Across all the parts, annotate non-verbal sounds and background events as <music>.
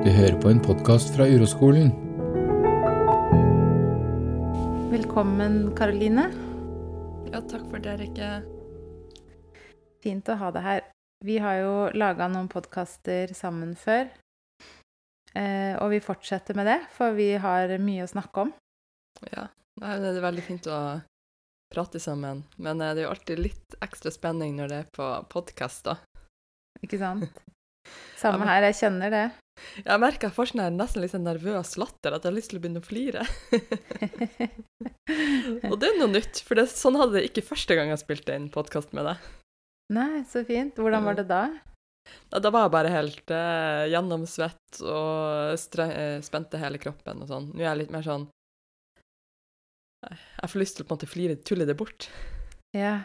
Du hører på en podkast fra Uroskolen. Velkommen, Karoline. Ja, takk for det, Rikke. Fint å ha deg her. Vi har jo laga noen podkaster sammen før. Eh, og vi fortsetter med det, for vi har mye å snakke om. Ja, det er veldig fint å prate sammen, men eh, det er jo alltid litt ekstra spenning når det er på podkast, da. Ikke sant? <laughs> Samme her, jeg kjenner det. <laughs> Jeg merker jeg får sånn nesten litt sånn nervøs latter, at jeg har lyst til å begynne å flire. <laughs> Og det er noe nytt, for det, sånn hadde det ikke første gang jeg spilte inn podkast med deg. Nei, så fint. Hvordan var det da? Da, da var jeg bare helt eh, gjennomsvett og eh, spente hele kroppen og sånn. Nå er jeg litt mer sånn Jeg får lyst til å på en måte flire, tulle det bort. Ja.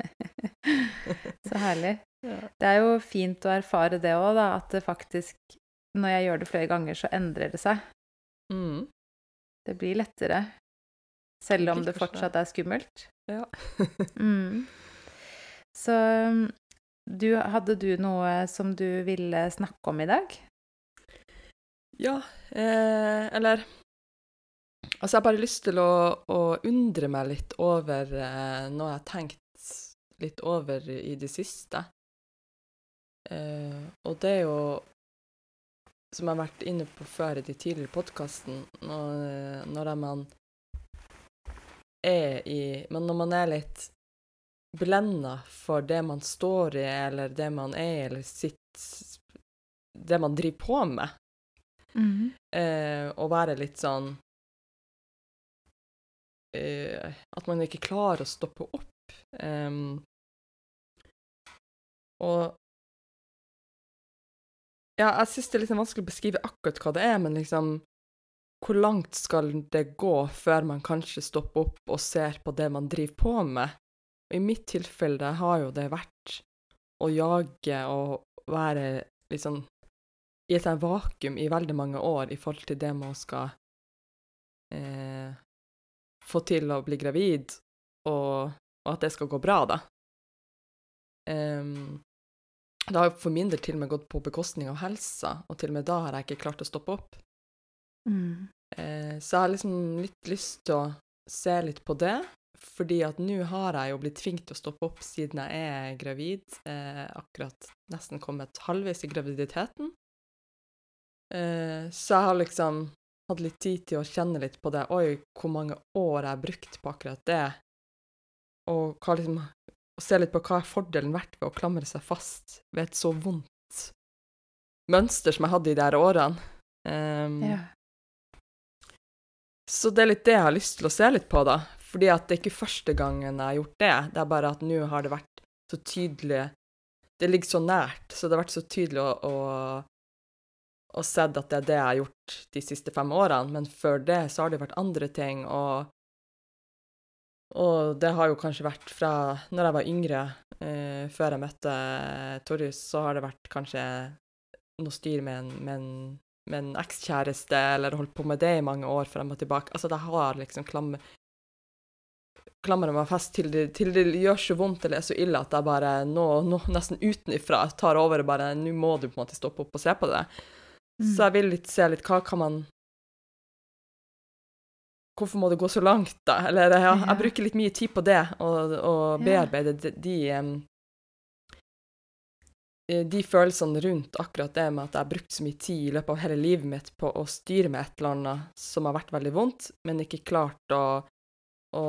<laughs> så herlig. Ja. Det er jo fint å erfare det òg, da, at det faktisk Når jeg gjør det flere ganger, så endrer det seg. Mm. Det blir lettere. Selv om det fortsatt er skummelt. Ja. <laughs> Mm. Så du, hadde du noe som du ville snakke om i dag? Ja, eh, eller Altså, jeg har bare lyst til å, å undre meg litt over eh, noe jeg har tenkt litt over i det siste. Eh, og det er jo, som jeg har vært inne på før i de tidligere podkasten, når, når man er i Men når man er litt blenda for det man står i, eller det man er, eller sitt Det man driver på med, eh, og være litt sånn eh, At man ikke klarer å stoppe opp. Um, og Ja, jeg syns det er litt vanskelig å beskrive akkurat hva det er, men liksom Hvor langt skal det gå før man kanskje stopper opp og ser på det man driver på med? Og I mitt tilfelle har jo det vært å jage og være liksom i et vakuum i veldig mange år i forhold til det å skal eh, få til å bli gravid, og, og at det skal gå bra, da. Em, det har for min del til og med gått på bekostning av helsa, og til og med da har jeg ikke klart å stoppe opp. Mm. Eh, så jeg har liksom litt lyst til å se litt på det, fordi at nå har jeg jo blitt tvunget til å stoppe opp siden jeg er gravid, eh, akkurat nesten kommet halvveis i graviditeten. Eh, så jeg har liksom hatt litt tid til å kjenne litt på det. Oi, hvor mange år jeg har brukt på akkurat det. Og hva liksom, å se litt på hva er fordelen vært ved å klamre seg fast ved et så vondt mønster som jeg hadde i de her årene. Um, Ja. så det er litt det jeg har lyst til å se litt på, da. Fordi at det er ikke første gangen jeg har gjort det. Det er bare at nå har det vært så tydelig Det ligger så nært, så det har vært så tydelig å, å, å sett at det er det jeg har gjort de siste fem årene. Men før det så har det vært andre ting, og og det har jo kanskje vært fra når jeg var yngre, eh, før jeg møtte Torjus, så har det vært kanskje noe styr med en, med en, med en ekskjæreste, eller holdt på med det i mange år frem og tilbake. Altså, det har liksom klammer klamrer meg fast til det, til det gjør så vondt eller er så ille at jeg bare nå, nå nesten utenifra tar over og bare Nå må du på en måte stoppe opp og se på det. Mm. Så jeg vil litt se litt hva kan man Hvorfor må det gå så langt, da? Eller ja, jeg bruker litt mye tid på det, og, og Ja. bearbeide de, de eh, de følelsene rundt akkurat det med at jeg har brukt så mye tid i løpet av hele livet mitt på å styre med et eller annet som har vært veldig vondt, men ikke klart å, å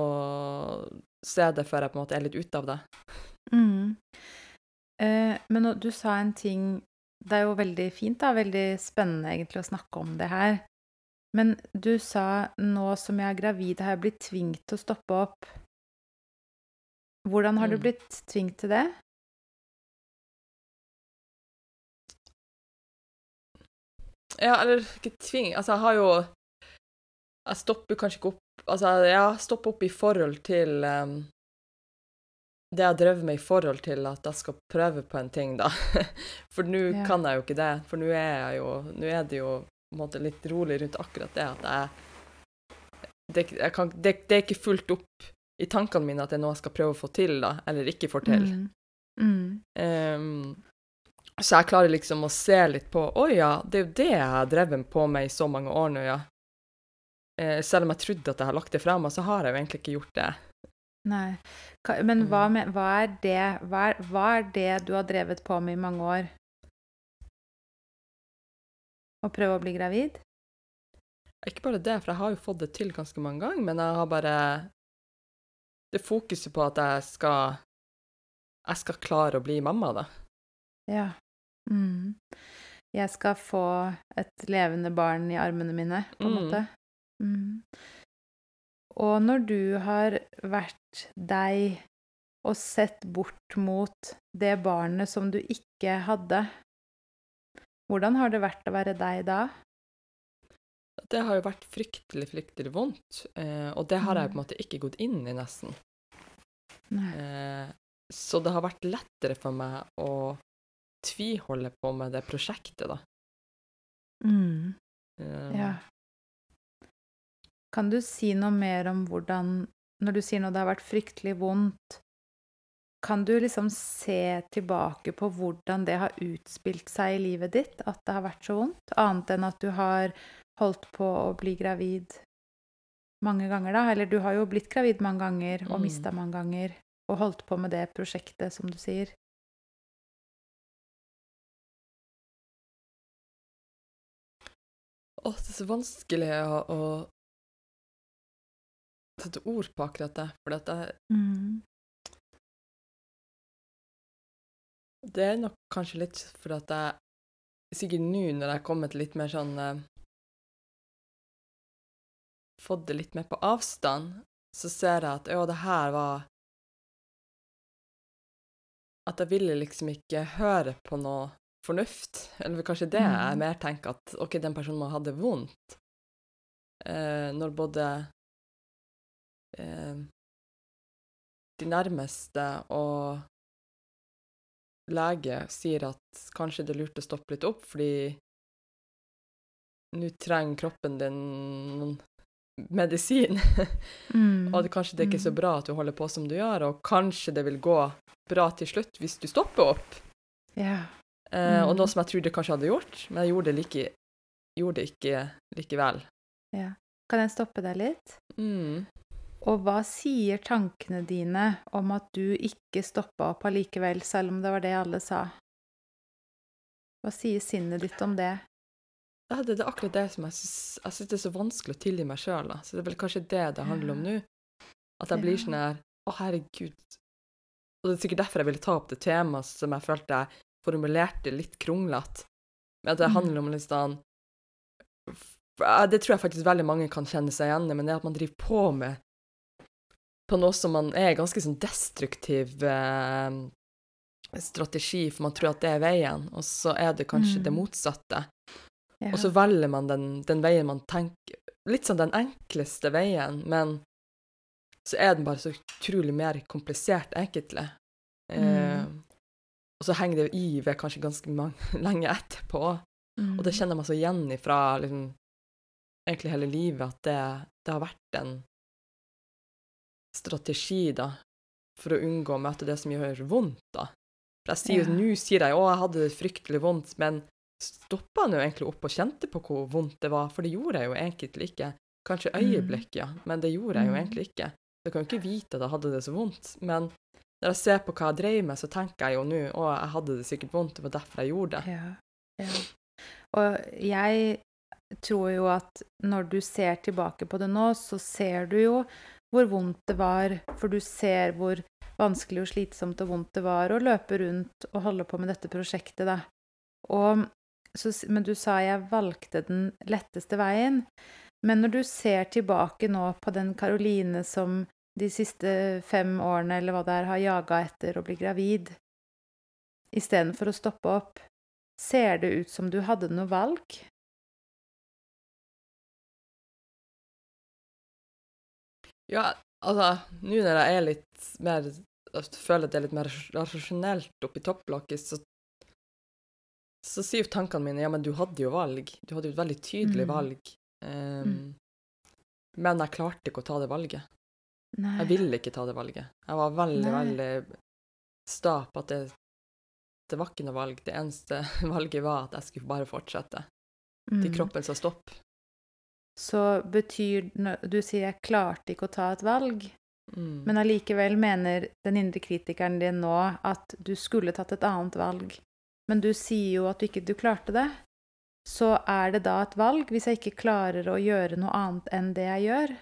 se det før jeg på en måte er litt ute av det. Mm. Eh, men du sa en ting Det er jo veldig fint, da. Veldig spennende egentlig å snakke om det her. Men du sa nå som jeg er gravid, har jeg blitt tvunget til å stoppe opp. Hvordan har du Mm. blitt tvunget til det? Ja, eller ikke tving Altså, jeg har jo Jeg stopper kanskje ikke opp Altså, jeg stopper opp i forhold til um, det jeg drevet med i forhold til at jeg skal prøve på en ting, da. <laughs> For nå Ja. kan jeg jo ikke det. For nå er jeg jo Nå er det jo måte litt rolig rundt akkurat det at jeg det, jeg kan, det, det er ikke fullt opp i tankene mine at det er noe jeg skal prøve å få til, da, eller ikke får til. Mm. Mm. Um, Så jeg klarer liksom å se litt på Å ja, det er jo det jeg har drevet på med i så mange år nå, ja. Uh, selv om jeg trodde at jeg har lagt det fra meg, så har jeg jo egentlig ikke gjort det. Nei. Men hva, Mm. med, hva, er det, hva, er, hva er det du har drevet på med i mange år? Å prøve å bli gravid? Ikke bare det, for jeg har jo fått det til ganske mange ganger, men jeg har bare Det fokuset på at jeg skal Jeg skal klare å bli mamma, da. Ja. Mm. Jeg skal få et levende barn i armene mine, på en Mm. måte. Mm. Og når du har vært deg og sett bort mot det barnet som du ikke hadde, hvordan har det vært å være deg da? Det har jo vært fryktelig, fryktelig vondt, eh, og det har jeg på en Mm. måte ikke gått inn i, nesten. Eh, så det har vært lettere for meg å tviholde på med det prosjektet, da. Mm. Eh, Ja. Kan du si noe mer om hvordan Når du sier noe det har vært fryktelig vondt, kan du liksom se tilbake på hvordan det har utspilt seg i livet ditt, at det har vært så vondt? Annet enn at du har holdt på å bli gravid mange ganger, da? Eller du har jo blitt gravid mange ganger og Mm. mista mange ganger, og holdt på med det prosjektet, som du sier. Åh, det er så vanskelig å, å sette ord på akkurat det, for at jeg, Mm. Det er nok kanskje litt for at jeg Sikkert nå når jeg har kommet litt mer sånn eh, Fått det litt mer på avstand, så ser jeg at ja, det her var At jeg ville liksom ikke høre på noe fornuft. Eller kanskje det jeg Mm. mer tenker at OK, den personen må ha det vondt. Eh, når både eh, de nærmeste og lege sier at kanskje det er lurt å stoppe litt opp, fordi nå trenger kroppen din noen medisin. <laughs> Mm. og det, kanskje det er ikke så Mm. bra at du holder på som du gjør, og kanskje det vil gå bra til slutt hvis du stopper opp. Ja. Eh, Og Mm. noe som jeg trodde jeg kanskje hadde gjort, men jeg gjorde det, like, gjorde det ikke likevel. ja. Kan jeg stoppe deg litt? Mm. Og hva sier tankene dine om at du ikke stoppa opp allikevel, selv om det var det alle sa? Hva sier sinnet ditt om det? Ja, det, det er akkurat det som jeg syns det er så vanskelig å tilgi meg sjøl. Så det er vel kanskje det det handler om nå. At jeg blir sånn her Å, herregud. Og det er sikkert derfor jeg ville ta opp det temaet som jeg følte jeg formulerte litt kronglete. Men at det Mm. handler om litt sånn Det tror jeg faktisk veldig mange kan kjenne seg igjen i, men det at man driver på med på noe som man er ganske sånn destruktiv eh, strategi, for man tror at det er veien, og så er det kanskje det Mm. motsatte. Ja. Og så velger man den, den veien man tenker Litt sånn den enkleste veien, men så er den bare så utrolig mer komplisert, egentlig. Eh, Mm. og så henger det i ved kanskje ganske mange, <laughs> lenge etterpå. Mm. Og det kjenner man så igjen ifra liksom, egentlig hele livet, at det, det har vært en strategi, da, for å unngå å møte det som gjør vondt, da. For jeg sier jo, Ja. nå sier jeg å, jeg hadde det fryktelig vondt, men stoppa jo egentlig opp og kjente på hvor vondt det var, for det gjorde jeg jo egentlig ikke. Kanskje Mm. øyeblikk, ja, men det gjorde jeg jo Mm. egentlig ikke. Jeg kan jo ikke vite at jeg hadde det så vondt, men når jeg ser på hva jeg dreiv med, så tenker jeg jo nå å, jeg hadde det sikkert vondt, det var derfor jeg gjorde det. Ja. ja. Og jeg tror jo at når du ser tilbake på det nå, så ser du jo hvor vondt det var, for du ser hvor vanskelig og slitsomt og vondt det var å løpe rundt og holde på med dette prosjektet, da. Og så, men du sa jeg valgte den letteste veien. Men når du ser tilbake nå på den Karoline som de siste fem årene, eller hva det er, har jaga etter å bli gravid, istedenfor å stoppe opp, ser det ut som du hadde noe valg? Ja, altså, nå når jeg er litt mer jeg føler at det er litt mer rasjonelt oppi topplokket, så, så sier jo tankene mine ja, men du hadde jo valg. Du hadde jo et veldig tydelig Mm. valg. Um, Men jeg klarte ikke å ta det valget. Nei. Jeg ville ikke ta det valget. Jeg var veldig, Nei. veldig sta på at det, det var ikke noe valg. Det eneste <laughs> valget var at jeg skulle bare fortsette. Mm. Til kroppen sa stopp. Så betyr Du sier 'jeg klarte ikke å ta et valg', Mm. men allikevel mener den indre kritikeren din nå at du skulle tatt et annet valg. Men du sier jo at du ikke du klarte det. Så er det da et valg, hvis jeg ikke klarer å gjøre noe annet enn det jeg gjør?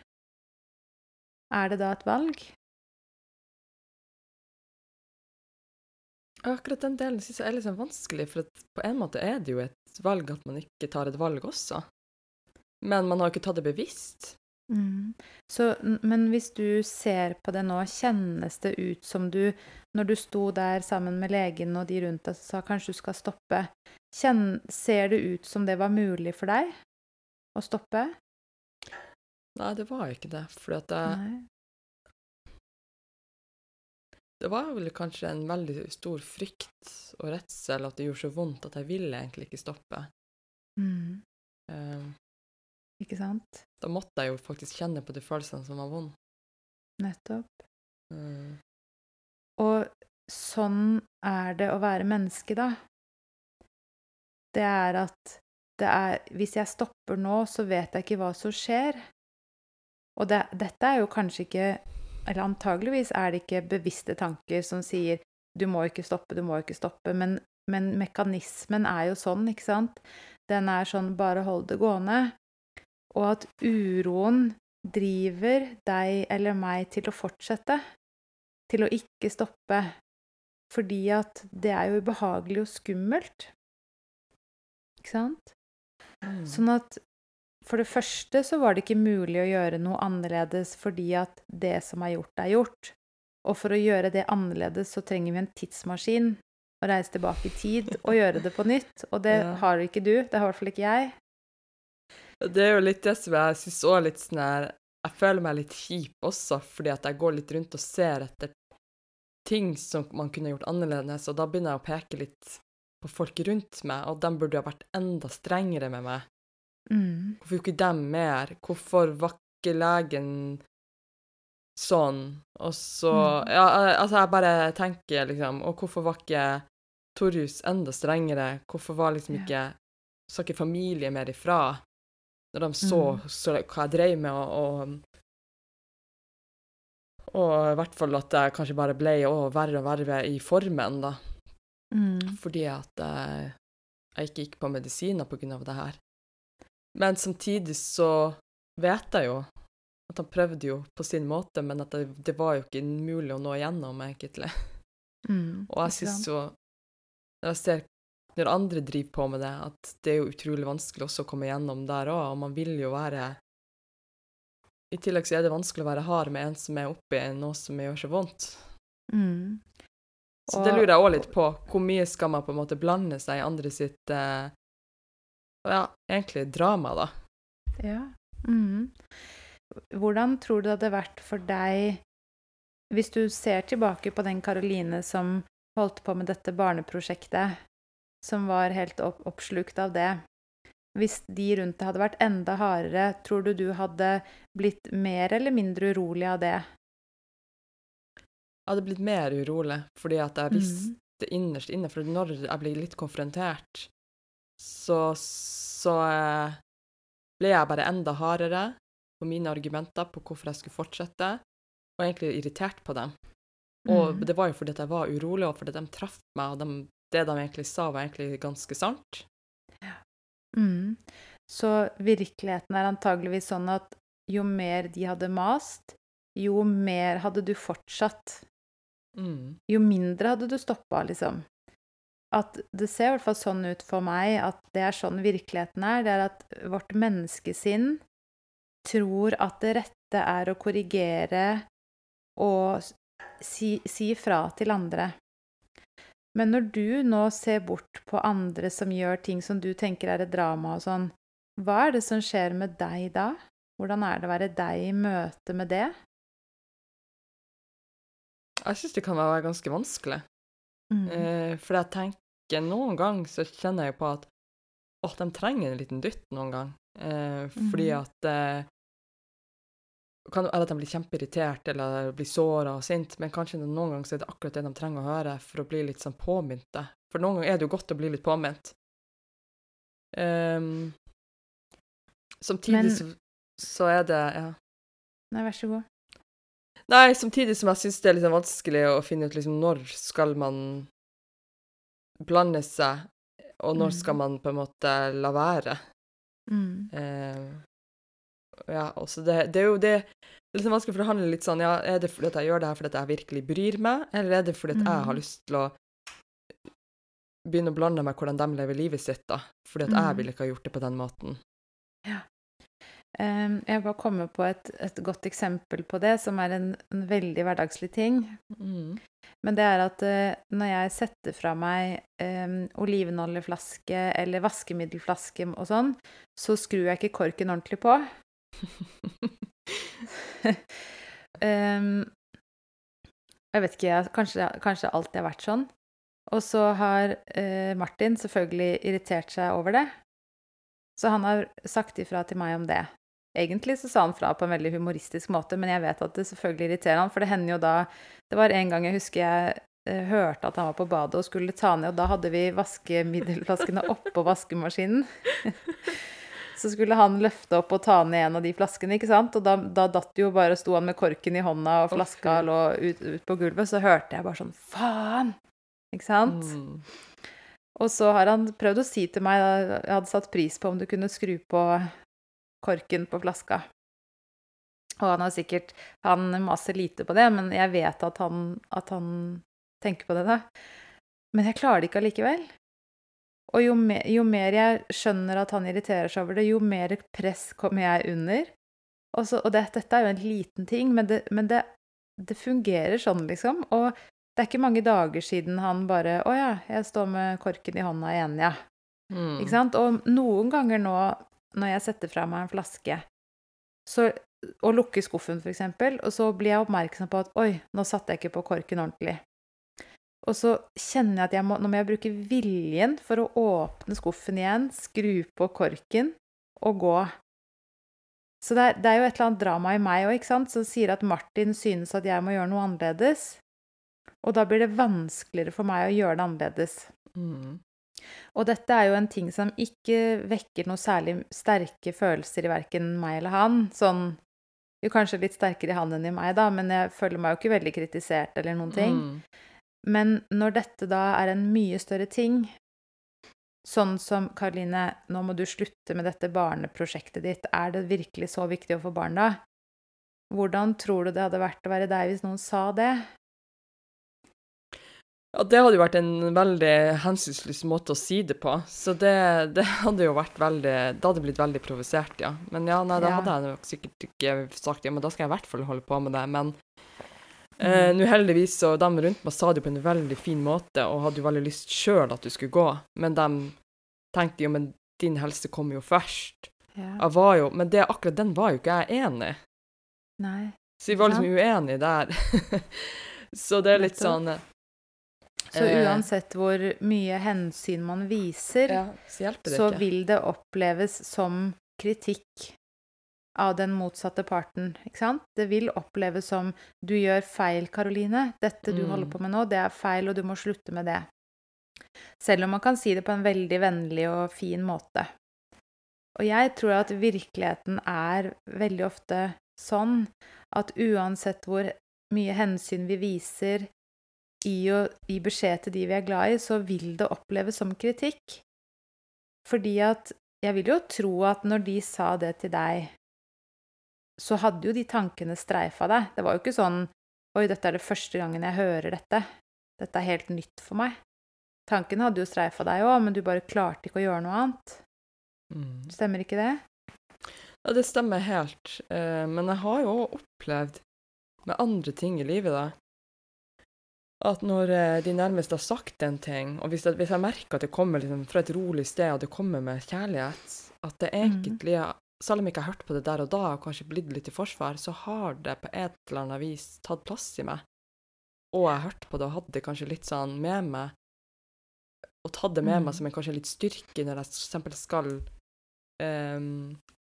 Er det da et valg? Akkurat den delen synes jeg er litt sånn vanskelig, for på en måte er det jo et valg at man ikke tar et valg også. Men man har ikke tatt det bevisst. Mm. Så, men hvis du ser på det nå, kjennes det ut som du, når du sto der sammen med legen og de rundt deg som sa kanskje du skal stoppe, kjenn, ser det ut som det var mulig for deg å stoppe? Nei, det var ikke det. Fordi at jeg, det var vel kanskje en veldig stor frykt og redsel at det gjorde så vondt at jeg ville egentlig ikke stoppe. Mm. Eh, Ikke sant? da måtte jeg jo faktisk kjenne på de følelsene som var vonde. Nettopp. Mm. Og sånn er det å være menneske, da. Det er at det er Hvis jeg stopper nå, så vet jeg ikke hva som skjer. Og det, dette er jo kanskje ikke Eller antageligvis er det ikke bevisste tanker som sier 'du må ikke stoppe, du må ikke stoppe', men, men mekanismen er jo sånn, ikke sant? Den er sånn 'bare hold det gående'. Og at uroen driver deg eller meg til å fortsette til å ikke stoppe. Fordi at det er jo ubehagelig og skummelt. Ikke sant? mm. Sånn at for det første så var det ikke mulig å gjøre noe annerledes fordi at det som er gjort, er gjort. Og for å gjøre det annerledes så trenger vi en tidsmaskin Å reise tilbake i tid og gjøre det på nytt. Og det <laughs> Ja. har ikke du. Det har i hvert fall ikke jeg. Det er jo litt det som jeg syns òg litt sånn her Jeg føler meg litt kjip også, fordi at jeg går litt rundt og ser etter ting som man kunne gjort annerledes, og da begynner jeg å peke litt på folk rundt meg, og de burde ha vært enda strengere med meg. Mm. Hvorfor gjorde ikke de mer? Hvorfor var ikke legen sånn? Og så Mm. Ja, altså, jeg bare tenker liksom Og hvorfor var ikke Torjus enda strengere? Hvorfor var liksom ikke Sa ikke familie mer ifra? Når de så, Mm. så hva jeg drev med, og, og Og i hvert fall at jeg kanskje bare ble å, verre og verre i formen, da. Mm. Fordi at jeg, jeg ikke gikk på medisiner på grunn av det her. Men samtidig så vet jeg jo at han prøvde jo på sin måte, men at det, det var jo ikke mulig å nå igjennom, egentlig. Mm. Og jeg syns jo Når jeg ser når andre driver på med det, at det er jo utrolig vanskelig også å komme igjennom der òg, og man vil jo være I tillegg så er det vanskelig å være hard med en som er oppi noe som gjør så vondt. Mm. Så det lurer jeg òg litt på. Hvor mye skal man på en måte blande seg i andre sitt eh, Ja, egentlig drama, da. Ja. Mm. Hvordan tror du det hadde vært for deg hvis du ser tilbake på den Karoline som holdt på med dette barneprosjektet, som var helt opp oppslukt av det? Hvis de rundt deg hadde vært enda hardere, tror du du hadde blitt mer eller mindre urolig av det? Jeg hadde blitt mer urolig, fordi at jeg visste mm. innerst inne For når jeg ble litt konfrontert, så, så eh, ble jeg bare enda hardere på mine argumenter på hvorfor jeg skulle fortsette, og egentlig irritert på dem. Og mm. det var jo fordi at jeg var urolig, og fordi de traff meg, og de, det de egentlig sa, var egentlig ganske sant. Mm. Så virkeligheten er antageligvis sånn at jo mer de hadde mast, jo mer hadde du fortsatt. Mm. Jo mindre hadde du stoppa, liksom. At det ser i hvert fall sånn ut for meg at det er sånn virkeligheten er. Det er at vårt menneskesinn tror at det rette er å korrigere og si, si fra til andre. Men når du nå ser bort på andre som gjør ting som du tenker er et drama og sånn, hva er det som skjer med deg da? Hvordan er det å være deg i møte med det? Jeg syns det kan være ganske vanskelig. Mm. Eh, for jeg tenker noen gang så kjenner jeg på at å, de trenger en liten dytt noen gang. Eh, fordi Mhm. at eh, kan være at de blir kjempeirritert eller blir såra og sint, men kanskje noen ganger så er det akkurat det de trenger å høre for å bli litt sånn påmynte For noen ganger er det jo godt å bli litt påminnet. Um, samtidig Men- så, så er det ja. Nei, vær så god. Nei, samtidig som jeg syns det er litt sånn vanskelig å finne ut liksom når skal man blande seg, og når skal Mhm. man på en måte la være. Mm. Eh, ja, også det, det er jo det det er litt vanskelig, for det handler litt sånn Ja, er det fordi jeg gjør det her fordi jeg virkelig bryr meg, eller er det fordi at jeg har Mhm. lyst til å begynne å blande meg hvordan de lever livet sitt, da? Fordi jeg Mhm. ville ikke ha gjort det på den måten. Em, jeg bare kommer på et, et godt eksempel på det, som er en, en veldig hverdagslig ting. Mm. Men det er at eh, når jeg setter fra meg um, olivenoljeflaske eller vaskemiddelflaske og sånn, så skrur jeg ikke korken ordentlig på. Em, jeg vet ikke, kanskje, kanskje alltid har vært sånn. Og så har uh, Martin selvfølgelig irritert seg over det. Så han har sagt ifra til meg om det. Egentlig så sa han fra på en veldig humoristisk måte, men jeg vet at det selvfølgelig irriterer han, for det hender jo da Det var en gang jeg husker jeg uh, hørte at han var på badet og skulle ta ned, og da hadde vi vaskemiddelflaskene oppå vaskemaskinen. Så skulle han løfte opp og ta ned en av de flaskene, ikke sant? Og da, da datt jo bare, sto han med korken i hånda, og flaska lå ut, ut på gulvet, så hørte jeg bare sånn Faen! Ikke sant? Mm. Og så har han prøvd å si til meg Jeg hadde satt pris på om du kunne skru på korken på flaska. Og han har sikkert Han maser lite på det, men jeg vet at han, at han tenker på det, da. Men jeg klarer det ikke allikevel. Og jo, me, jo mer jeg skjønner at han irriterer seg over det, jo mer press kommer jeg under. Og, så, og det, dette er jo en liten ting, men, det, men det, det fungerer sånn, liksom. Og det er ikke mange dager siden han bare 'Å ja, jeg står med korken i hånda igjen, ja'. Mm. Ikke sant? Og noen ganger nå, når jeg setter fra meg en flaske, så, og lukker skuffen f.eks., og så blir jeg oppmerksom på at 'oi, nå satte jeg ikke på korken ordentlig'. Og så kjenner jeg at jeg må, nå må jeg bruke viljen for å åpne skuffen igjen, skru på korken og gå. Så det er, det er jo et eller annet drama i meg òg, som sier at Martin synes at jeg må gjøre noe annerledes. Og da blir det vanskeligere for meg å gjøre det annerledes. Mm. Og dette er jo en ting som ikke vekker noe særlig sterke følelser i verken meg eller han. Sånn jo kanskje litt sterkere i han enn i meg, da, men jeg føler meg jo ikke veldig kritisert eller noen ting. Mm. Men når dette da er en mye større ting, sånn som Karoline, nå må du slutte med dette barneprosjektet ditt, er det virkelig så viktig å få barn da? Hvordan tror du det hadde vært å være deg hvis noen sa det? Ja, det hadde jo vært en veldig hensynsløs måte å si det på. Så det, det hadde jo vært veldig Det hadde blitt veldig provosert, ja. Men ja, nei, da hadde jeg nok sikkert ikke sagt ja, men da skal jeg i hvert fall holde på med det. Men eh, nå heldigvis så de rundt meg sa det på en veldig fin måte, og hadde jo veldig lyst sjøl at du skulle gå. Men de tenkte jo men din helse kommer jo først. Ja. Jeg var jo Men det, akkurat den var jo ikke jeg enig i. Nei. Så vi var liksom uenige der. <laughs> så det er litt sånn Så eh, uansett hvor mye hensyn man viser, ja, så så vil det oppleves som kritikk av den motsatte parten, ikke sant? Det vil oppleves som 'du gjør feil, Karoline'. 'Dette du Mm. holder på med nå, det er feil, og du må slutte med det'. Selv om man kan si det på en veldig vennlig og fin måte. Og jeg tror at virkeligheten er veldig ofte sånn at uansett hvor mye hensyn vi viser i å gi beskjed til de vi er glad i, så vil det oppleves som kritikk. Fordi at jeg vil jo tro at når de sa det til deg, så hadde jo de tankene streifa deg. Det var jo ikke sånn Oi, dette er det første gangen jeg hører dette. Dette er helt nytt for meg. Tankene hadde jo streifa deg òg, men du bare klarte ikke å gjøre noe annet. Mm. Stemmer ikke det? Ja, det stemmer helt. Eh, men jeg har jo opplevd med andre ting i livet, da, at når eh, de nærmeste har sagt en ting, og hvis jeg, hvis jeg merker at det kommer liksom fra et rolig sted, og det kommer med kjærlighet, at det egentlig egentlig Selv om jeg ikke har hørt på det der og da, og kanskje blitt litt i forsvar, så har det på et eller annet vis tatt plass i meg. Og jeg har hørt på det og hadde det kanskje litt sånn med meg, og tatt det med mm. meg som en kanskje litt styrke når jeg f.eks. skal um,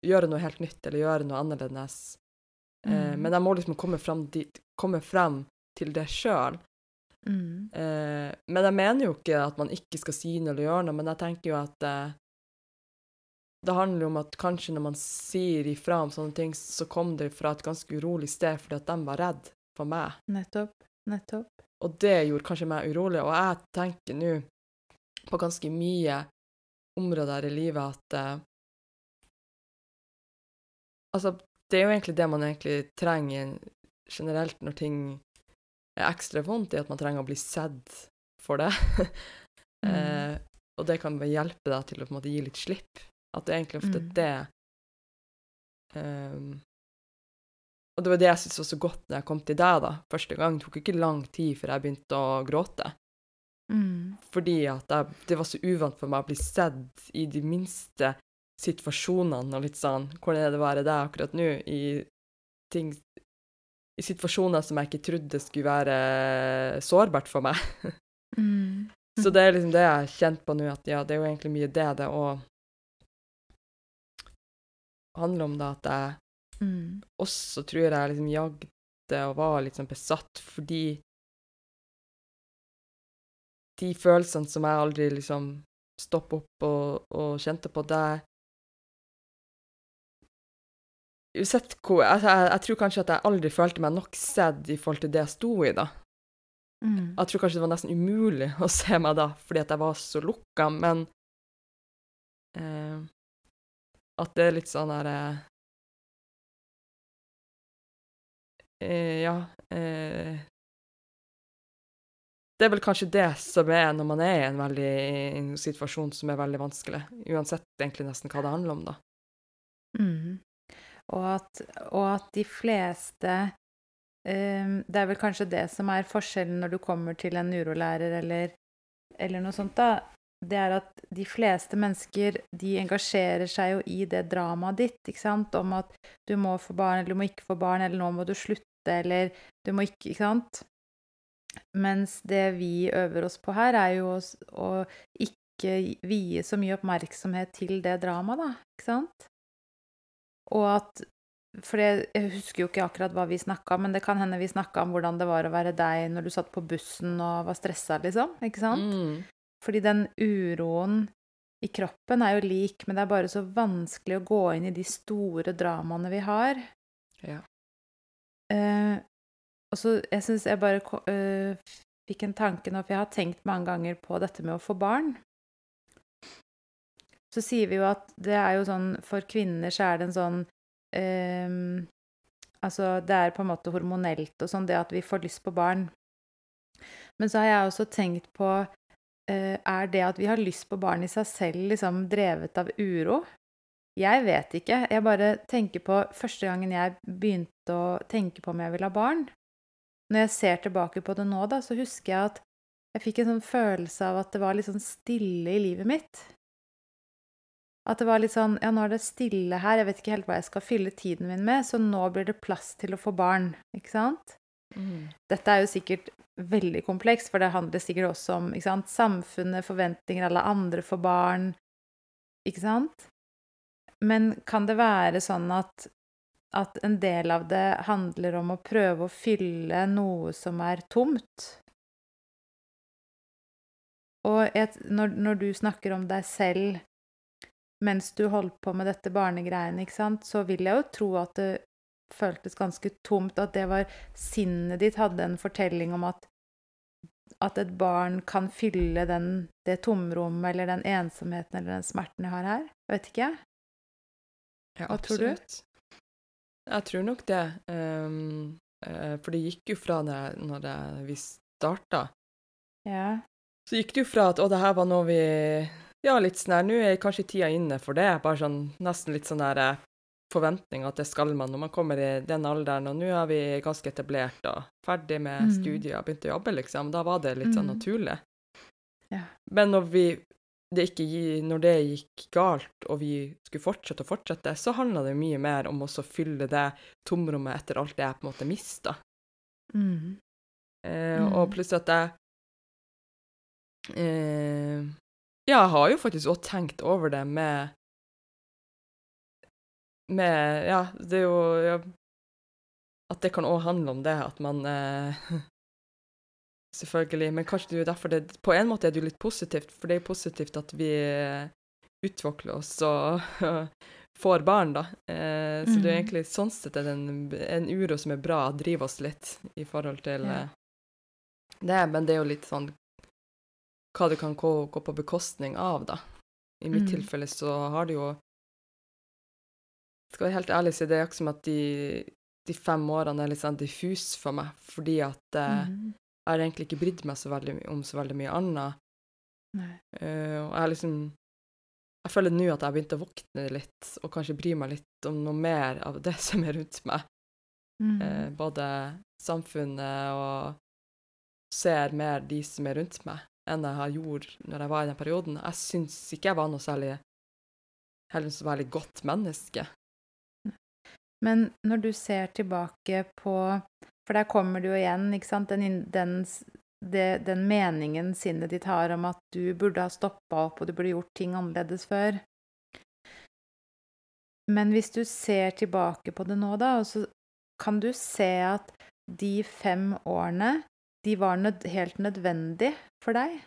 gjøre noe helt nytt eller gjøre noe annerledes. Mm. Uh, men jeg må liksom komme frem, dit, komme frem til det sjøl. Mm. Uh, men jeg mener jo ikke at man ikke skal si noe eller gjøre noe, men jeg tenker jo at eh, det handler om at kanskje når man sier ifra om sånne ting, så kom det fra et ganske urolig sted fordi at de var redd for meg. Nettopp. Nettopp. Og det gjorde kanskje meg urolig. Og jeg tenker nå på ganske mye områder i livet at uh, Altså, det er jo egentlig det man egentlig trenger generelt når ting er ekstra vondt, i at man trenger å bli sett for det. <laughs> Mm. uh, og det kan hjelpe deg til å på en måte gi litt slipp. At det er egentlig ofte Mm. det um, Og det var det jeg syntes var så godt når jeg kom til deg da, første gang. Det tok ikke lang tid før jeg begynte å gråte. Mm. Fordi at jeg, det var så uvant for meg å bli sett i de minste situasjonene og litt sånn Hvordan er det å være deg akkurat nå i ting I situasjoner som jeg ikke trodde skulle være sårbart for meg. <laughs> Mm. Så det er liksom det jeg har kjent på nå, at ja, det er jo egentlig mye det det òg handler om, da, at jeg Mm. også tror jeg liksom jagde og var litt sånn besatt fordi de følelsene som jeg aldri liksom stoppa opp og, og kjente på, det Uansett hvor jeg, jeg, jeg tror kanskje at jeg aldri følte meg nok sett i forhold til det jeg sto i, da. Mm. Jeg tror kanskje det var nesten umulig <laughs> å se meg da, fordi at jeg var så lukka, men eh, At det er litt sånn der eh, eh, Ja eh, Det er vel kanskje det som er når man er i en veldig en situasjon som er veldig vanskelig, uansett egentlig nesten hva det handler om, da. Mm. Og, at, og at de fleste eh, Det er vel kanskje det som er forskjellen når du kommer til en urolærer eller, eller noe sånt, da. Det er at de fleste mennesker de engasjerer seg jo i det dramaet ditt, ikke sant? Om at du må få barn, eller du må ikke få barn, eller nå må du slutte, eller du må ikke Ikke sant? Mens det vi øver oss på her, er jo å, ikke vie så mye oppmerksomhet til det dramaet, da. Ikke sant? Og at For det, jeg husker jo ikke akkurat hva vi snakka om, men det kan hende vi snakka om hvordan det var å være deg når du satt på bussen og var stressa, liksom. Ikke sant? Mm. Fordi den uroen i kroppen er jo lik, men det er bare så vanskelig å gå inn i de store dramaene vi har. Ja. Uh, og så jeg syns jeg bare eh, fikk en tanke nå, for jeg har tenkt mange ganger på dette med å få barn. Så sier vi jo at det er jo sånn For kvinner så er det en sånn ehm, Altså, det er på en måte hormonelt og sånn, det at vi får lyst på barn. Men så har jeg også tenkt på eh, Er det at vi har lyst på barn i seg selv, liksom drevet av uro? Jeg vet ikke. Jeg bare tenker på første gangen jeg begynte å tenke på om jeg ville ha barn. Når jeg ser tilbake på det nå, da, så husker jeg at jeg fikk en sånn følelse av at det var litt sånn stille i livet mitt. At det var litt sånn Ja, nå er det stille her, jeg vet ikke helt hva jeg skal fylle tiden min med, så nå blir det plass til å få barn. Ikke sant? Mm. Dette er jo sikkert veldig komplekst, for det handler sikkert også om sant? samfunnet, forventninger, alle andre får barn. Ikke sant? Men kan det være sånn at, at en del av det handler om å prøve å fylle noe som er tomt? Og et, når, når du snakker om deg selv mens du holdt på med dette barnegreiene, så vil jeg jo tro at det føltes ganske tomt, at det var sinnet ditt hadde en fortelling om at at et barn kan fylle den, det tomrommet eller den ensomheten eller den smerten jeg har her. Vet ikke jeg. Ja, Hva tror du? absolutt. Jeg tror nok det. Um, uh, for det gikk jo fra det når det, vi starta, Ja. så gikk det jo fra at å, det her var noe vi Ja, litt sånn her, nå er kanskje tida inne for det. Bare sånn nesten litt sånn der eh, forventning at det skal man når man kommer i den alderen, og nå er vi ganske etablert og ferdig med Mm. studier og begynt å jobbe, liksom. Da var det litt sånn Mm. naturlig. Ja. Men når vi det ikke, når det gikk galt, og vi skulle fortsette og fortsette, så handla det mye mer om å fylle det tomrommet etter alt det jeg på en måte mista. Mm. Eh, Mm. Og plutselig at jeg eh, Ja, jeg har jo faktisk òg tenkt over det med Med Ja, det er jo ja, At det kan òg handle om det, at man eh, <laughs> selvfølgelig. Men kanskje det er derfor det På en måte er det jo litt positivt, for det er jo positivt at vi utvikler oss og <laughs> får barn, da. Eh, så det er jo egentlig sånn sett det en, en uro som er bra, driver oss litt i forhold til Ja. eh, det. Men det er jo litt sånn hva du kan gå, gå på bekostning av, da. I mitt mm. tilfelle så har det jo Skal være helt ærlig si, det er ikke som at de, de fem årene er litt sånn diffus for meg, fordi at eh, Mhm. jeg har egentlig ikke brydd meg så veldig, om så veldig mye annet. Eh, og jeg liksom Jeg føler nå at jeg har begynt å våkne litt, og kanskje bry meg litt om noe mer av det <laughs> som er rundt meg. Mm. Uh, både samfunnet og ser mer de som er rundt meg, enn jeg har gjort når jeg var i den perioden. Jeg syns ikke jeg var noe særlig heller så veldig godt menneske. Men når du ser tilbake på For der kommer du jo igjen, ikke sant, den, den, det, den meningen sinnet ditt har om at du burde ha stoppa opp, og du burde gjort ting annerledes før. Men hvis du ser tilbake på det nå, da, så kan du se at de fem årene, de var nød, helt nødvendig for deg.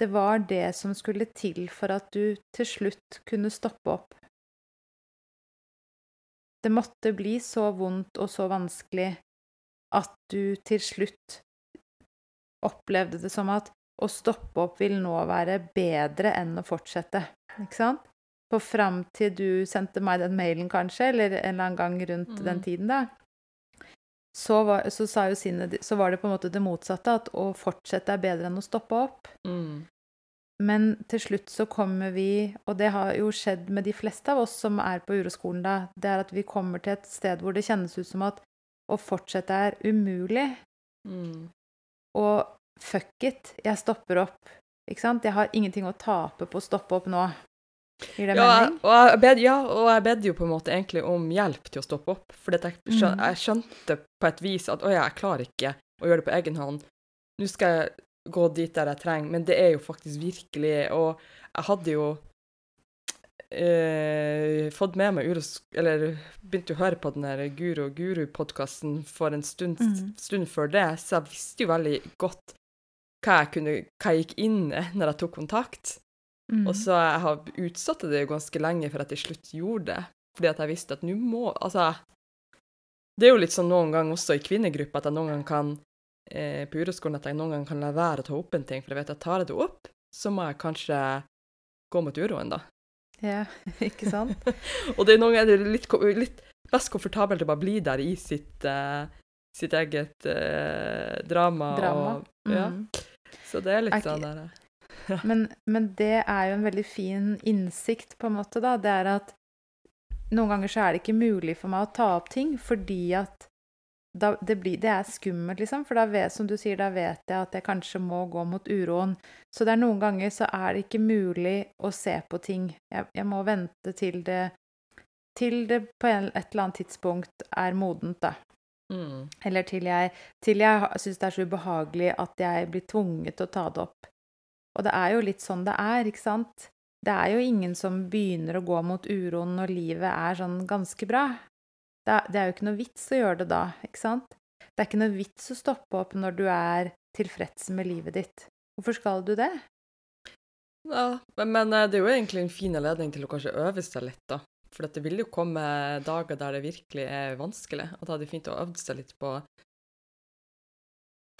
Det var det som skulle til for at du til slutt kunne stoppe opp. Det måtte bli så vondt og så vanskelig at du til slutt opplevde det som at å stoppe opp vil nå være bedre enn å fortsette. Ikke sant? For fram til du sendte meg den mailen, kanskje, eller en eller annen gang rundt den Mhm. tiden, da, så var, så, sinnet, så var det på en måte det motsatte, at å fortsette er bedre enn å stoppe opp. Mm. Men til slutt så kommer vi, og det har jo skjedd med de fleste av oss som er på uroskolen da, det er at vi kommer til et sted hvor det kjennes ut som at å fortsette er umulig. Mm. Og fuck it, jeg stopper opp. Ikke sant? Jeg har ingenting å tape på å stoppe opp nå. Gir det Ja, mening? og jeg bed, ja, og jeg bedde jo på en måte egentlig om hjelp til å stoppe opp. For jeg, skjøn, Mhm. jeg skjønte på et vis at å ja, jeg klarer ikke å gjøre det på egen hånd. Nå skal jeg gå dit der jeg trenger, men det er jo faktisk virkelig Og jeg hadde jo eh, fått med meg Uros... Eller begynte å høre på den der Guru Guru-podkasten for en stund, mm. stund før det, så jeg visste jo veldig godt hva jeg, kunne, hva jeg gikk inn i når jeg tok kontakt. Mm. Og så jeg har utsatt det jo ganske lenge for at jeg til slutt gjorde det. Fordi at jeg visste at nå må Altså, det er jo litt sånn noen ganger også i kvinnegruppa at jeg noen ganger kan eh, På uroskolen at jeg noen ganger kan la være å ta opp en ting, for jeg vet at tar jeg det opp, så må jeg kanskje gå mot uroen, da. Ja, <laughs> ikke sant? <laughs> Og det er noen ganger litt, litt mest komfortabelt å bare bli der i sitt, uh, sitt eget uh, drama. Drama. Og, ja. Mm. Så det er litt Er sånn der eh, <laughs> Men, men det er jo en veldig fin innsikt, på en måte, da. Det er at noen ganger så er det ikke mulig for meg å ta opp ting fordi at da, det, blir, det er skummelt, liksom. For da vet, som du sier, da vet jeg at jeg kanskje må gå mot uroen. Så det er noen ganger så er det ikke mulig å se på ting. Jeg, jeg må vente til det Til det på en, et eller annet tidspunkt er modent, da. mm, Eller til jeg, til jeg syns det er så ubehagelig at jeg blir tvunget til å ta det opp. Og det er jo litt sånn det er, ikke sant? Det er jo ingen som begynner å gå mot uroen når livet er sånn ganske bra. Det er, jo ikke noe vits å gjøre det da, ikke sant? Det er ikke noe vits å stoppe opp når du er tilfreds med livet ditt. Hvorfor skal du det? Ja, men, eh, det er jo egentlig en fin anledning til å kanskje øve seg litt, da. For det vil jo komme dager der det virkelig er vanskelig, da er det fint å øve seg litt på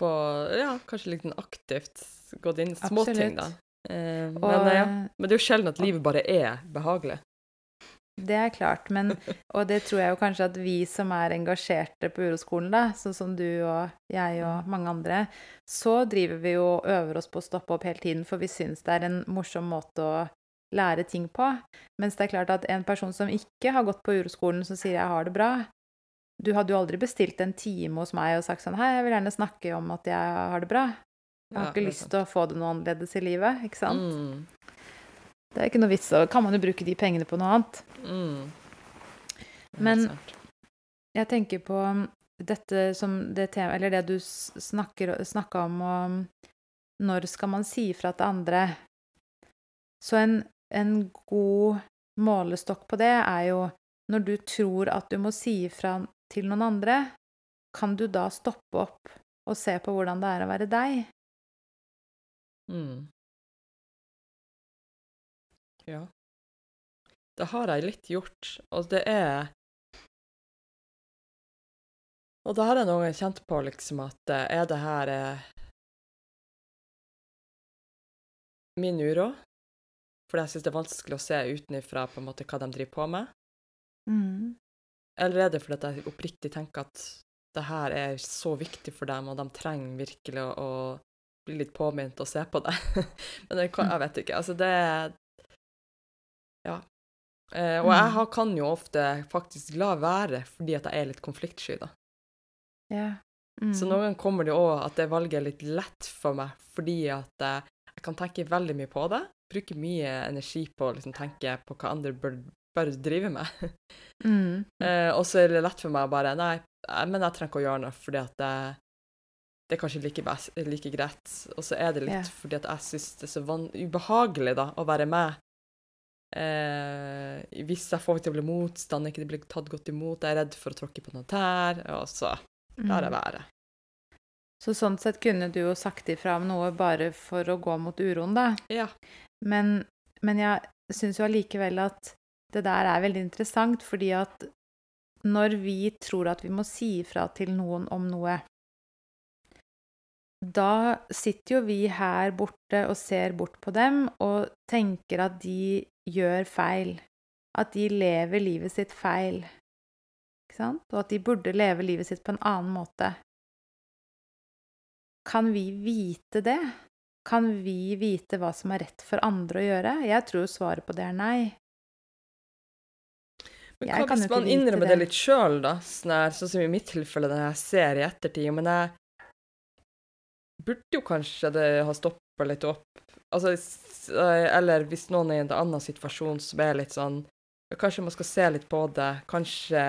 på, ja, kanskje litt aktivt gått inn i småting, da. Eh, men, Og, eh, ja. men det er jo sjelden at livet bare er behagelig. Det er klart, men Og det tror jeg jo kanskje at vi som er engasjerte på uroskolen, da, sånn som du og jeg og mange andre, så driver vi jo og øver oss på å stoppe opp hele tiden, for vi syns det er en morsom måte å lære ting på. Mens det er klart at en person som ikke har gått på uroskolen, som sier 'jeg har det bra' Du hadde jo aldri bestilt en time hos meg og sagt sånn 'Hei, jeg vil gjerne snakke om at jeg har det bra'. Jeg har ikke er lyst til å få det noe annerledes i livet, ikke sant? Mm, Det er ikke noe vits, så kan man jo bruke de pengene på noe annet. mm. Men- Jeg tenker på dette som det tema, eller det du snakker snakka om og når skal man si ifra til andre. Så en, en god målestokk på det er jo når du tror at du må si ifra til noen andre, kan du da stoppe opp og se på hvordan det er å være deg. Mm. Ja. Det har jeg litt gjort, og det er Og da har jeg noen ganger kjent på liksom at eh, er det her eh, min uro? Fordi jeg syns det er vanskelig å se utenfra på en måte hva de driver på med. Mm. Eller er det fordi jeg oppriktig tenker at det her er så viktig for dem, og de trenger virkelig å, å bli litt påminnet og se på det? <laughs> Men jeg, jeg vet ikke. Altså, det Ja. Eh, og jeg Mm. har, kan jo ofte faktisk la være fordi at jeg er litt konfliktsky, da. Ja. Mm. Så noen ganger kommer det òg at det valget er litt lett for meg, fordi at eh, jeg kan tenke veldig mye på det. Bruke mye energi på å liksom, tenke på hva andre bør, bør drive med. Mm. <laughs> Eh, og så er det lett for meg å bare Nei, eh, men jeg trenger ikke å gjøre noe, fordi at det, det er kanskje like, best, like greit. Og så er det litt yeah. fordi at jeg syns det er så ubehagelig da, å være med. Eh, hvis jeg får til å bli motstand, ikke det blir tatt godt imot, jeg er redd for å tråkke på noen tær, og så lar jeg Mm. være. Så sånn sett kunne du jo sagt ifra om noe bare for å gå mot uroen, da. Ja. Men, men jeg syns jo allikevel at det der er veldig interessant, fordi at når vi tror at vi må si ifra til noen om noe, da sitter jo vi her borte og ser bort på dem og tenker at de gjør feil. At de lever livet sitt feil. Ikke sant? Og at de burde leve livet sitt på en annen måte. Kan vi vite det? Kan vi vite hva som er rett for andre å gjøre? Jeg tror svaret på det er nei. Men hva hvis man innrømmer det, det. litt sjøl, da? Sånn, sånn som i mitt tilfelle, når jeg ser i ettertid. Men jeg burde jo kanskje det ha stoppa litt opp. Altså, eh, eller hvis noen er i en annen situasjon som er litt sånn Kanskje man skal se litt på det. Kanskje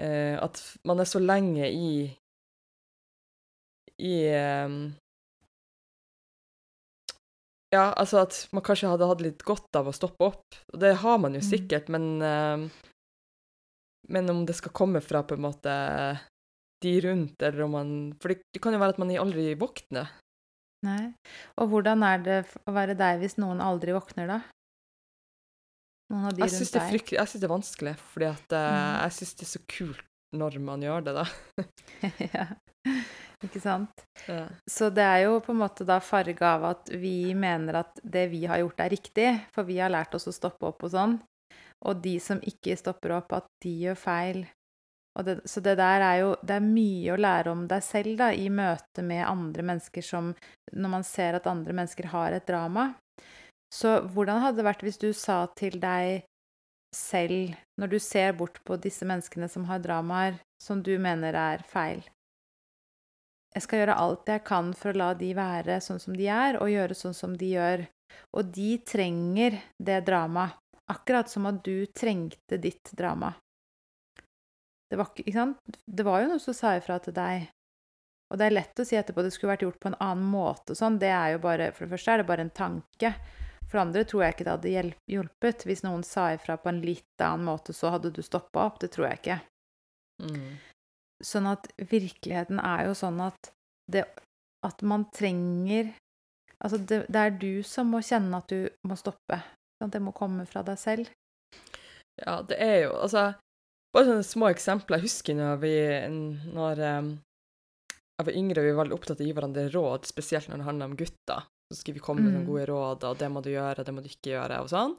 eh, At man er så lenge i I eh, Ja, altså at man kanskje hadde hatt litt godt av å stoppe opp. Og det har man jo Mm. sikkert, men eh, Men om det skal komme fra på en måte de rundt, eller om man For det, det kan jo være at man aldri våkner. Nei. Og hvordan er det å være deg hvis noen aldri våkner, da? Noen av de Jeg syns rundt det, deg? frykt- jeg synes det er vanskelig, fordi at eh, Mm. jeg syns det er så kult når man gjør det, da. <laughs> ja. Ikke sant? <laughs> Ja. Så det er jo på en måte da farge av at vi mener at det vi har gjort er riktig, for vi har lært oss å stoppe opp og sånn. Og de som ikke stopper opp, at de gjør feil. Det, så det der er jo Det er mye å lære om deg selv da, i møte med andre mennesker som Når man ser at andre mennesker har et drama. Så hvordan hadde det vært hvis du sa til deg selv, når du ser bort på disse menneskene som har dramaer som du mener er feil Jeg skal gjøre alt jeg kan for å la de være sånn som de er, og gjøre sånn som de gjør. Og de trenger det dramaet, akkurat som at du trengte ditt drama. Det var, det var jo noe som sa ifra til deg. Og det er lett å si etterpå at det skulle vært gjort på en annen måte og sånn. Det er jo bare, For det første er det bare en tanke. For det andre tror jeg ikke det hadde hjulpet. Hvis noen sa ifra på en litt annen måte, så hadde du stoppa opp. Det tror jeg ikke. Mm. Sånn at virkeligheten er jo sånn at det At man trenger Altså, det, det er du som må kjenne at du må stoppe. At det må komme fra deg selv. Ja, det er jo Altså, bare sånne små eksempler. Jeg husker når vi Når um, jeg var yngre, vi var veldig opptatt av å gi hverandre råd, spesielt når det handler om gutter. Så skulle vi komme med sånne Mm. gode råd, og det må du gjøre, det må du ikke gjøre, og sånn.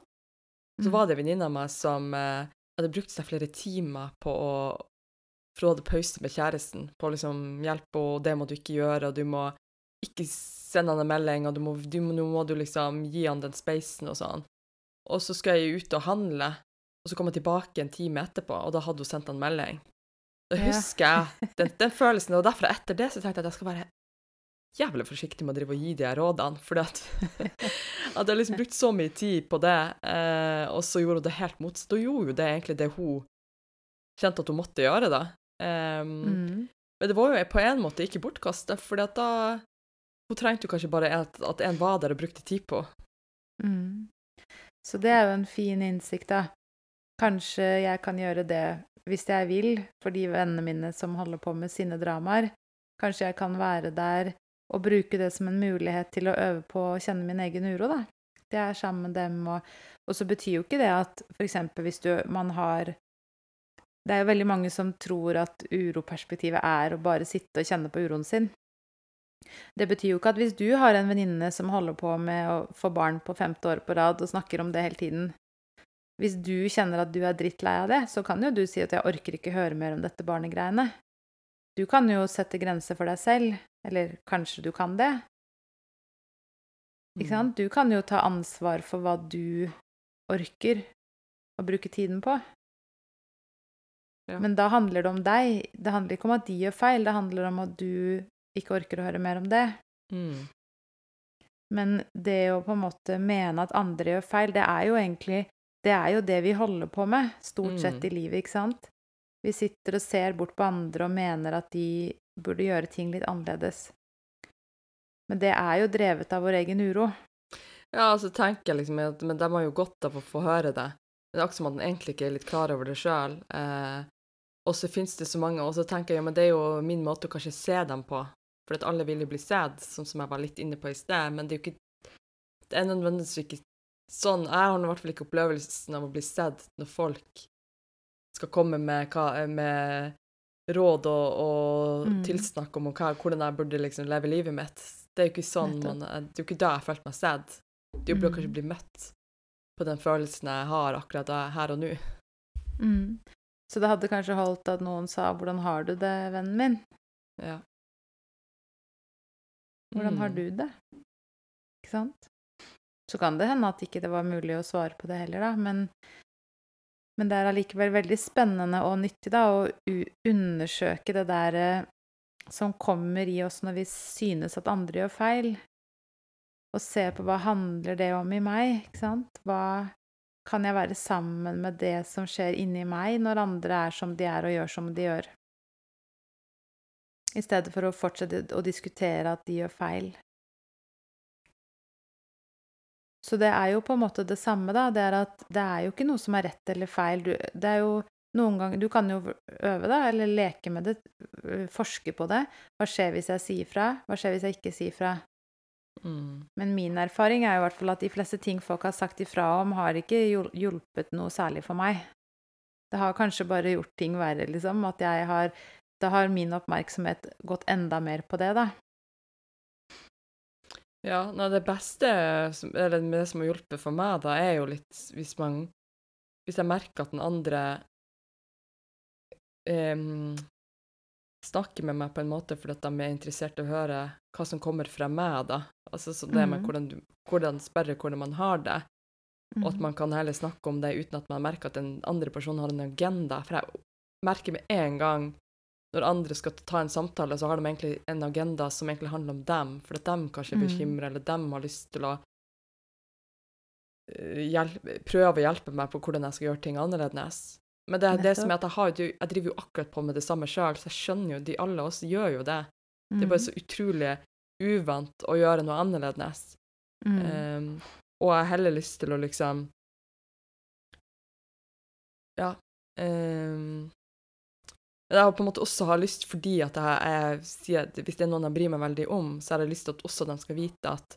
Så Mm. var det en venninne av meg som uh, hadde brukt seg flere timer på å For hun hadde pause med kjæresten på å liksom hjelpe henne, det må du ikke gjøre, og du må ikke sende han en melding, og du må, du, nå må du liksom gi han den spacen og sånn. Og så skal jeg ut og handle, og så kom jeg tilbake en time etterpå, og da hadde hun sendt han melding. Da husker jeg <laughs> den, den følelsen, og derfor etter det så tenkte jeg at jeg skal være jævlig forsiktig med å drive og gi de her rådene, fordi at <laughs> at jeg liksom brukt så mye tid på det, eh, og så gjorde hun det helt motsatt. Da gjorde jo det egentlig det hun kjente at hun måtte gjøre, da. Um, Mm. Men det var jo på en måte ikke bortkastet, for da Hun trengte jo kanskje bare at, at en var der og brukte tid på. Mm. Så det er jo en fin innsikt, da. Kanskje jeg kan gjøre det hvis jeg vil, for de vennene mine som holder på med sine dramaer. Kanskje jeg kan være der og bruke det som en mulighet til å øve på å kjenne min egen uro, da. Det er sammen med dem, og, og så betyr jo ikke det at f.eks. hvis du, man har Det er jo veldig mange som tror at uroperspektivet er å bare sitte og kjenne på uroen sin. Det betyr jo ikke at hvis du har en venninne som holder på med å få barn på femte år på rad og snakker om det hele tiden Hvis du kjenner at du er drittlei av det, så kan jo du si at 'jeg orker ikke høre mer om dette barnegreiene'. Du kan jo sette grenser for deg selv, eller kanskje du kan det. Ikke Mm. sant? Du kan jo ta ansvar for hva du orker å bruke tiden på. Ja. Men da handler det om deg. Det handler ikke om at de gjør feil, det handler om at du ikke orker å høre mer om det. Mm. Men det å på en måte mene at andre gjør feil, det er jo egentlig Det er jo det vi holder på med stort sett Mm. i livet, ikke sant? Vi sitter og ser bort på andre og mener at de burde gjøre ting litt annerledes. Men det er jo drevet av vår egen uro. Ja, altså tenker jeg liksom at Men de har jo godt av å få høre det. Det er akkurat som at en egentlig ikke er litt klar over det sjøl. Eh, og så finnes det så mange, og så tenker jeg ja, men det er jo min måte å kanskje se dem på. For at alle vil jo bli sett, sånn som jeg var litt inne på i sted. Men det er jo ikke Det er nødvendigvis ikke sånn Jeg har i hvert fall ikke opplevelsen av å bli sett når folk skal komme med, hva, med råd og, og Mm. tilsnakk om hva, hvordan jeg burde liksom leve livet mitt. Det er jo ikke sånn man Det er jo ikke da jeg følte meg sett. Det er jo kanskje å Mm. kanskje bli møtt på den følelsen jeg har akkurat her og nå. Mm. Så det hadde kanskje holdt at noen sa 'Hvordan har du det, vennen min?' Ja. Hvordan har Mm. du det? Ikke sant? Så kan det hende at ikke det var mulig å svare på det heller, da, men men det er allikevel veldig spennende og nyttig da, å undersøke det der eh, som kommer i oss når vi synes at andre gjør feil. Og se på hva handler det om i meg, ikke sant? Hva kan jeg være sammen med det som skjer inni meg, når andre er som de er og gjør som de gjør? I stedet for å fortsette å diskutere at de gjør feil. Så det er jo på en måte det samme, da. Det er at det er jo ikke noe som er rett eller feil. Du, det er jo noen ganger Du kan jo øve, da, eller leke med det, forske på det. Hva skjer hvis jeg sier fra? Hva skjer hvis jeg ikke sier fra? Mm. Men min erfaring er jo i hvert fall at de fleste ting folk har sagt ifra om, har ikke hjulpet noe særlig for meg. Det har kanskje bare gjort ting verre, liksom. At jeg har Da har min oppmerksomhet gått enda mer på det, da. Ja, nei, det beste, som- eller det som har hjulpet for meg, da, er jo litt hvis man Hvis jeg merker at den andre um, snakker med meg på en måte fordi at de er interessert i å høre hva som kommer fra meg, da. Altså så det med Mhm. hvordan, du, hvordan spørre hvordan man har det, og at Mhm. man kan heller snakke om det uten at man merker at den andre personen har en agenda. For jeg merker med en gang når andre skal ta en samtale, så har de egentlig en agenda som egentlig handler om dem, for at de kanskje er Mm. eller de har lyst til å eh, hjelpe, prøve å hjelpe meg på hvordan jeg skal gjøre ting annerledes. Men det det som er at jeg, har, jeg driver jo akkurat på med det samme sjøl, så jeg skjønner jo de alle oss gjør jo det. Det er bare så utrolig uvant å gjøre noe annerledes. Mm. Um, og jeg har heller lyst til å liksom Ja. Um, jeg har på en måte også har lyst, fordi at jeg, sier hvis det er noen jeg bryr meg veldig om, så har jeg lyst til at også de skal vite at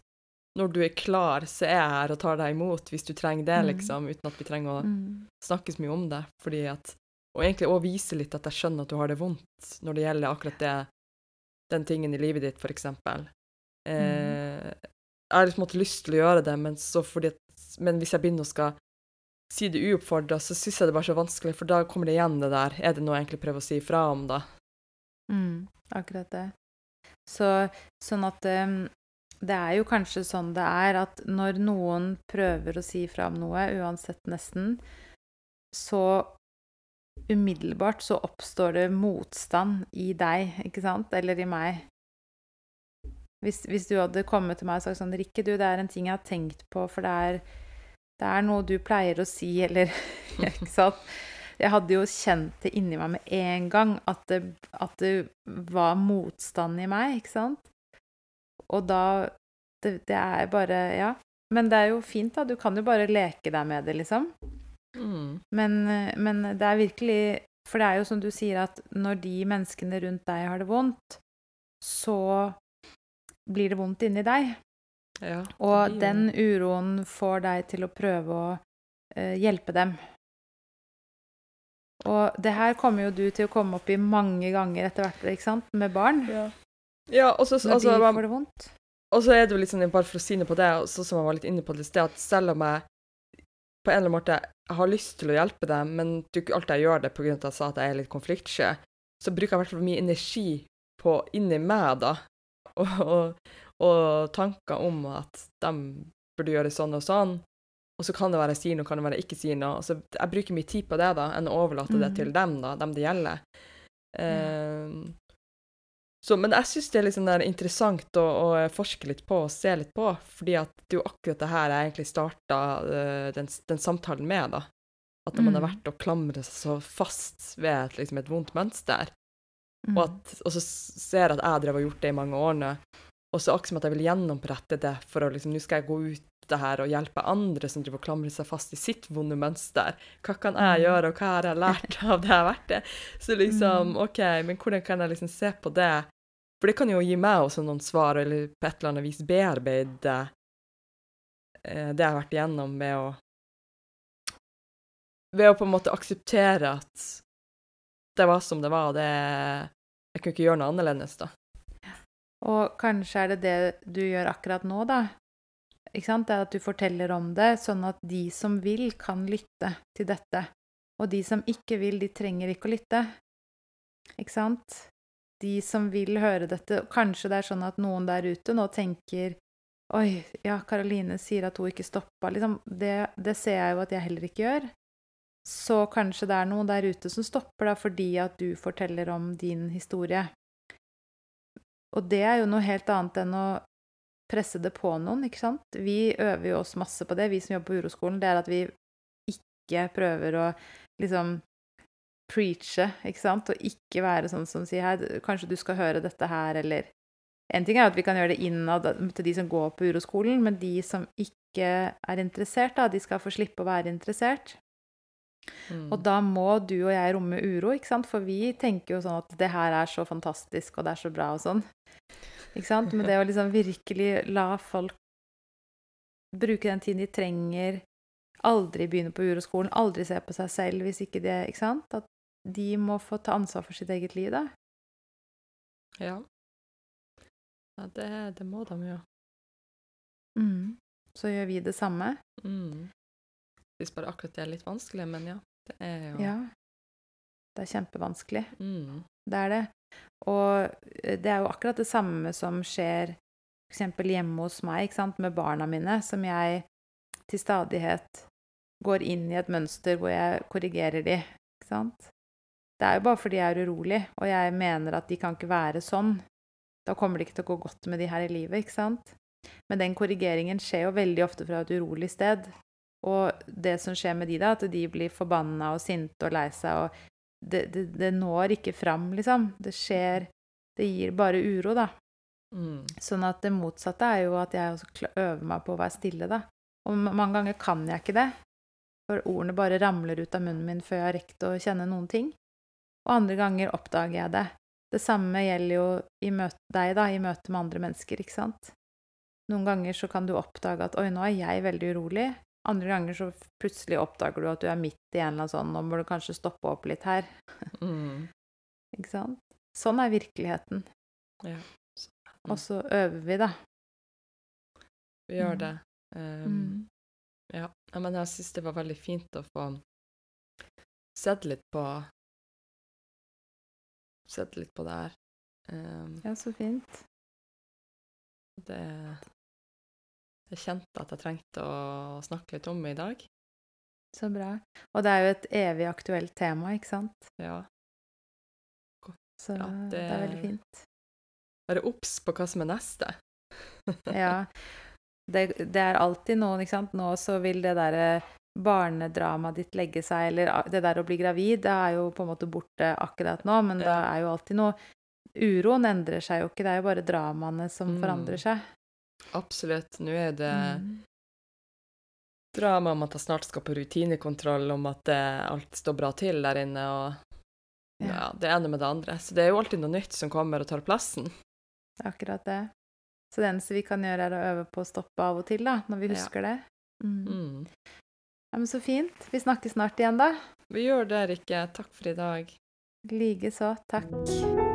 når du er klar, så er jeg her og tar deg imot hvis du trenger det, Mm. liksom, uten at vi trenger å Mm. snakke så mye om det. Fordi at Og egentlig òg vise litt at jeg skjønner at du har det vondt når det gjelder akkurat det, den tingen i livet ditt, for eksempel. Eh, jeg har liksom hatt lyst til å gjøre det, men, så fordi men hvis jeg begynner å skal si det uoppfordra, så syns jeg det er så vanskelig, for da kommer det igjen det der. Er det noe jeg egentlig prøver å si ifra om, da? Mm, akkurat det. Så, sånn at um, det er jo kanskje sånn det er at når noen prøver å si fra om noe, uansett nesten, så umiddelbart så oppstår det motstand i deg, ikke sant? Eller i meg. Hvis, hvis du hadde kommet til meg og sagt sånn Rikke, du, det er en ting jeg har tenkt på, for det er, det er noe du pleier å si, eller <laughs> Ikke sant? Jeg hadde jo kjent det inni meg med en gang at det, at det var motstand i meg, ikke sant? Og da det, det er bare Ja. Men det er jo fint, da. Du kan jo bare leke deg med det, liksom. Mm. Men, men det er virkelig For det er jo som du sier, at når de menneskene rundt deg har det vondt, så blir det vondt inni deg. Ja, Og den uroen får deg til å prøve å eh, hjelpe dem. Og det her kommer jo du til å komme opp i mange ganger etter hvert, ikke sant, med barn. Ja. ja, og så altså, får det vondt. Og så er det jo litt sånn, bare for å si noe på det, og så som jeg var litt inne på det i sted, at selv om jeg på en eller annen måte har lyst til å hjelpe dem, men ikke alltid jeg gjør det pga. at jeg sa at jeg er litt konfliktsky, så bruker jeg i hvert fall mye energi på inni meg, da, <laughs> og, og, og tanker om at de burde gjøre sånn og sånn. Og så kan det være jeg sier noe, kan det være jeg ikke sier noe. Så jeg bruker mye tid på det, da, enn å overlate det Mhm. til dem, da, dem det gjelder. Eh, så, men jeg syns det er der interessant å, å forske litt på og se litt på, fordi at det er jo akkurat det her jeg egentlig starta den, den samtalen med, da. At man man har Mm. vært og klamret seg så fast ved et, liksom, et vondt mønster, Mm. og, at, og så ser jeg at jeg drev og gjort det i mange år nå, og så akkurat som at jeg vil gjennombrette det for å liksom, nå skal jeg gå ut det her og hjelpe andre som driver og klamrer seg fast i sitt vonde mønster. Hva kan jeg Mm. gjøre, og hva har jeg lært av det jeg har vært det? Så liksom, Mm. OK, men hvordan kan jeg liksom se på det? For det kan jo gi meg også noen svar, eller på et eller annet vis bearbeide eh, det jeg har vært igjennom med å Ved å på en måte akseptere at det var som det var, det Jeg kunne ikke gjøre noe annerledes, da. Og kanskje er det det du gjør akkurat nå, da. Ikke sant? Det er at du forteller om det, sånn at de som vil, kan lytte til dette. Og de som ikke vil, de trenger ikke å lytte. Ikke sant? De som vil høre dette Kanskje det er sånn at noen der ute nå tenker Oi, ja, Karoline sier at hun ikke stoppa. Liksom, det, det ser jeg jo at jeg heller ikke gjør. Så kanskje det er noen der ute som stopper da fordi at du forteller om din historie. Og det er jo noe helt annet enn å presse det på noen, ikke sant? Vi øver jo oss masse på det, vi som jobber på uroskolen. Det er at vi ikke prøver å liksom preache, ikke sant? Og ikke være sånn som sier her, kanskje du skal høre dette her, eller En ting er at vi kan gjøre det innad til de som går på uroskolen, men de som ikke er interessert, da, de skal få slippe å være interessert. Mm. Og da må du og jeg romme uro, ikke sant? For vi tenker jo sånn at det her er så fantastisk, og det er så bra og sånn. Ikke sant? Men det å liksom virkelig la folk bruke den tiden de trenger, aldri begynne på uroskolen, aldri se på seg selv hvis ikke det Ikke sant? At de må få ta ansvar for sitt eget liv, da. Ja. Ja, det, det må de jo. Mm. Så gjør vi det samme. Mm. Hvis bare akkurat det er litt vanskelig, men ja. Det er jo Ja. Det er kjempevanskelig. Mm. Det er det. Og det er jo akkurat det samme som skjer f.eks. hjemme hos meg ikke sant, med barna mine, som jeg til stadighet går inn i et mønster hvor jeg korrigerer de. Ikke sant? Det er jo bare fordi jeg er urolig, og jeg mener at de kan ikke være sånn. Da kommer det ikke til å gå godt med de her i livet, ikke sant? Men den korrigeringen skjer jo veldig ofte fra et urolig sted. Og det som skjer med de da, at de blir forbanna og sinte og lei seg, og det, det, det når ikke fram, liksom. Det skjer Det gir bare uro, da. Mm. Sånn at det motsatte er jo at jeg også øver meg på å være stille, da. Og mange ganger kan jeg ikke det. For ordene bare ramler ut av munnen min før jeg har rekt å kjenne noen ting. Og andre ganger oppdager jeg det. Det samme gjelder jo i møte, deg, da, i møte med andre mennesker, ikke sant. Noen ganger så kan du oppdage at 'oi, nå er jeg veldig urolig'. Andre ganger så plutselig oppdager du at du er midt i en eller annen sånn 'nå må du kanskje stoppe opp litt her'. <laughs> Mm. Ikke sant? Sånn er virkeligheten. Ja. Og så øver vi, da. Vi gjør Mm. det. Um, Mm. Ja. ja, men jeg syns det var veldig fint å få sett litt på Sett litt på det her. Um, Ja, så fint. det Jeg kjente at jeg trengte å snakke litt om i dag. Så bra. Og det er jo et evig aktuelt tema, ikke sant? Ja. Så Ja, det... det- er veldig fint. Være obs på hva som er neste. <laughs> Ja. Det, det er alltid noen, ikke sant. Nå så vil det derre barnedramaet ditt legge seg, eller det der å bli gravid, det er jo på en måte borte akkurat nå, men det er jo alltid noe Uroen endrer seg jo ikke, det er jo bare dramaene som Mm. forandrer seg. Absolutt. Nå er det Mm. drama om at jeg snart skal på rutinekontroll, om at det, alt står bra til der inne, og ja. Ja. det ene med det andre. Så det er jo alltid noe nytt som kommer og tar plassen. Det er akkurat det. Så det eneste vi kan gjøre, er å øve på å stoppe av og til, da, når vi Ja. husker det. Mm. Mm. Ja, men så fint. Vi snakkes snart igjen, da. Vi gjør det, Rikke. Takk for i dag. Likeså. Takk.